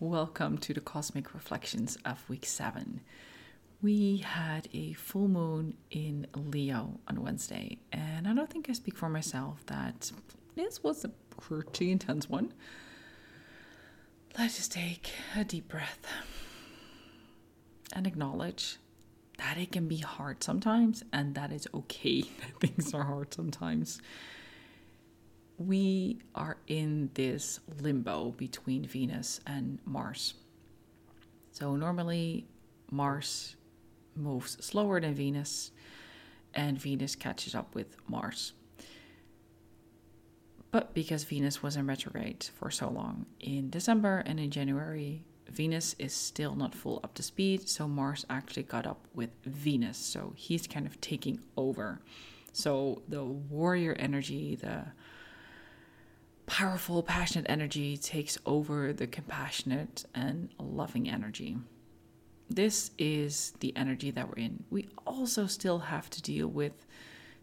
Welcome to the Cosmic Reflections of Week 7. We had a full moon in Leo on Wednesday, and I don't think I speak for myself that this was a pretty intense one. Let's just take a deep breath and acknowledge that it can be hard sometimes, and that it's okay that things are hard sometimes we are in this limbo between Venus and Mars. So normally Mars moves slower than Venus, and Venus catches up with Mars. But because Venus was in retrograde for so long in December and in January, Venus is still not full up to speed, so Mars actually got up with Venus. So he's kind of taking over. So the warrior energy, the powerful, passionate energy takes over the compassionate and loving energy. This is the energy that we're in. We also still have to deal with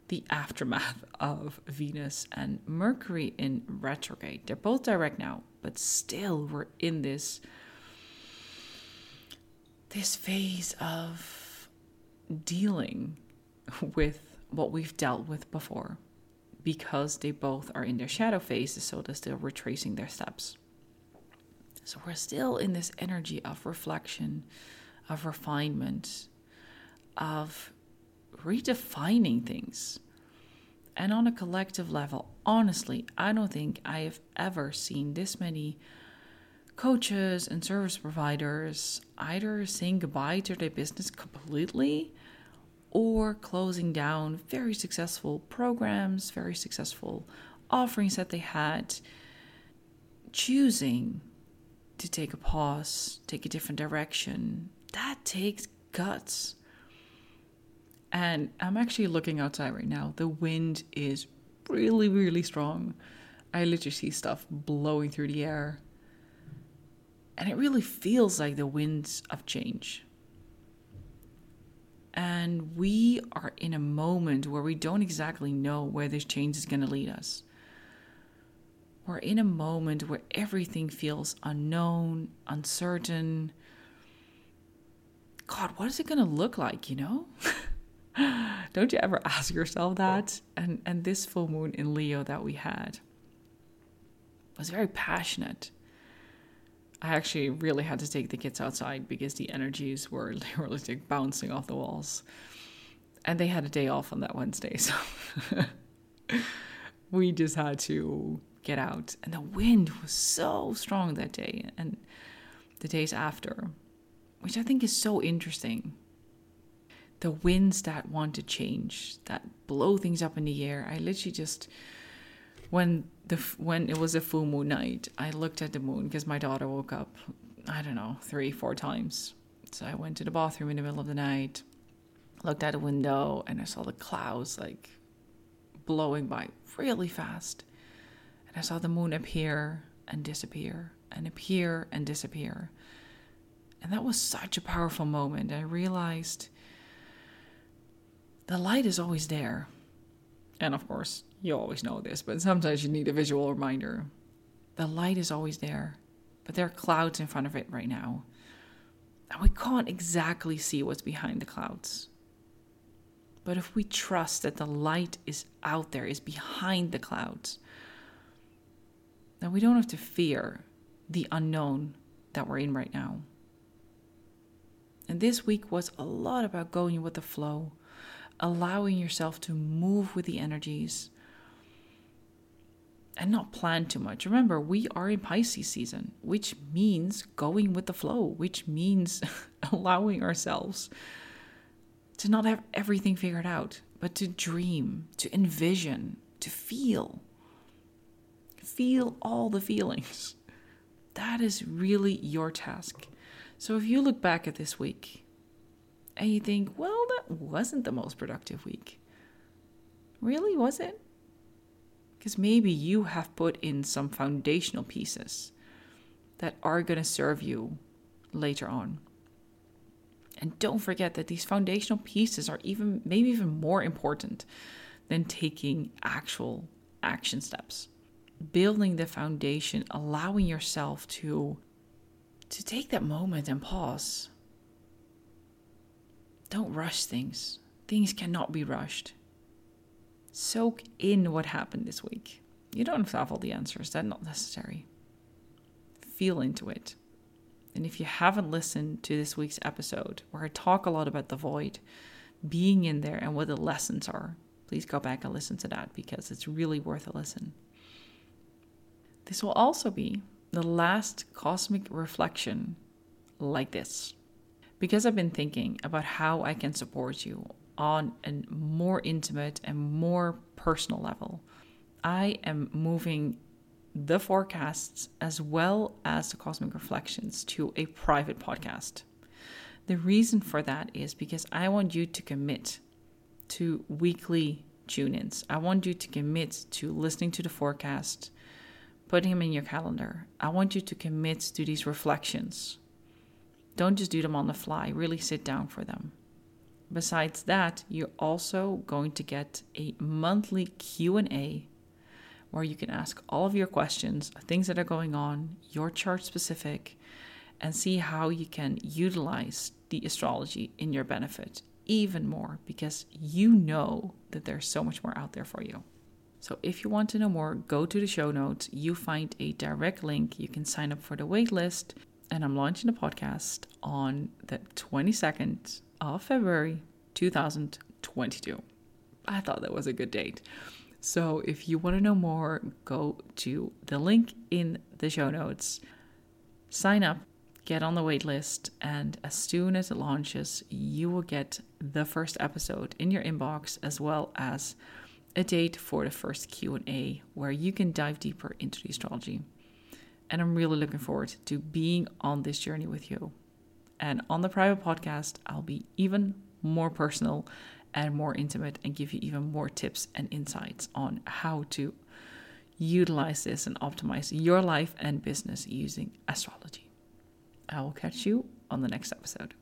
the aftermath of Venus and Mercury in retrograde. They're both direct now, but still we're in this this phase of dealing with what we've dealt with before because they both are in their shadow phases, so they're still retracing their steps. So we're still in this energy of reflection, of refinement, of redefining things. And on a collective level, honestly, I don't think I have ever seen this many coaches and service providers either saying goodbye to their business completely or closing down very successful programs, very successful offerings that they had, choosing to take a pause, take a different direction. That takes guts. And I'm actually looking outside right now. The wind is really, really strong. I literally see stuff blowing through the air. And it really feels like the winds of change. And we are in a moment where we don't exactly know where this change is going to lead us. We're in a moment where everything feels unknown, uncertain. God, what is it going to look like, you know? don't you ever ask yourself that? And and this full moon in Leo that we had was very passionate. I actually really had to take the kids outside because the energies were literally like bouncing off the walls. And they had a day off on that Wednesday, so we just had to get out. And the wind was so strong that day and the days after, which I think is so interesting. The winds that want to change, that blow things up in the air. I literally just when the when it was a full moon night, I looked at the moon because my daughter woke up. I don't know three, four times. So I went to the bathroom in the middle of the night, looked out the window, and I saw the clouds like blowing by really fast. And I saw the moon appear and disappear and appear and disappear. And that was such a powerful moment. I realized the light is always there. And of course, you always know this, but sometimes you need a visual reminder. The light is always there, but there are clouds in front of it right now. And we can't exactly see what's behind the clouds. But if we trust that the light is out there, is behind the clouds, then we don't have to fear the unknown that we're in right now. And this week was a lot about going with the flow, allowing yourself to move with the energies, and not plan too much. Remember, we are in Pisces season, which means going with the flow, which means allowing ourselves to not have everything figured out, but to dream, to envision, to feel. Feel all the feelings. That is really your task. So if you look back at this week and you think, well, that wasn't the most productive week, really, was it? Because maybe you have put in some foundational pieces that are going to serve you later on. And don't forget that these foundational pieces are even, maybe even more important than taking actual action steps. Building the foundation, allowing yourself to to take that moment and pause. Don't rush things. Things cannot be rushed. Soak in what happened this week. You don't have all the answers, that's not necessary. Feel into it. And if you haven't listened to this week's episode, where I talk a lot about the void, being in there, and what the lessons are, please go back and listen to that because it's really worth a listen. This will also be the last cosmic reflection like this. Because I've been thinking about how I can support you on a more intimate and more personal level, I am moving the forecasts as well as the cosmic reflections to a private podcast. The reason for that is because I want you to commit to weekly tune ins. I want you to commit to listening to the forecast, putting them in your calendar. I want you to commit to these reflections. Don't just do them on the fly, really sit down for them. Besides that, you're also going to get a monthly Q&A where you can ask all of your questions, things that are going on, your chart specific, and see how you can utilize the astrology in your benefit even more because you know that there's so much more out there for you. So if you want to know more, go to the show notes. You find a direct link. You can sign up for the waitlist. And I'm launching a podcast on the 22nd of February 2022. I thought that was a good date. So if you want to know more, go to the link in the show notes. Sign up get on the wait list, and as soon as it launches, you will get the first episode in your inbox as well as a date for the first Q&A where you can dive deeper into the astrology. And I'm really looking forward to being on this journey with you. And on the private podcast, I'll be even more personal and more intimate and give you even more tips and insights on how to utilize this and optimize your life and business using astrology. I will catch you on the next episode.